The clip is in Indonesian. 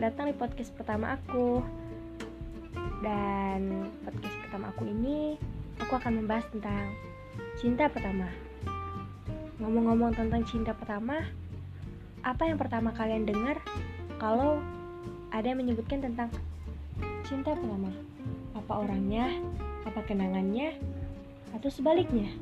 datang di podcast pertama aku. Dan podcast pertama aku ini, aku akan membahas tentang cinta pertama. Ngomong-ngomong tentang cinta pertama, apa yang pertama kalian dengar kalau ada yang menyebutkan tentang cinta pertama? Apa orangnya? Apa kenangannya? Atau sebaliknya?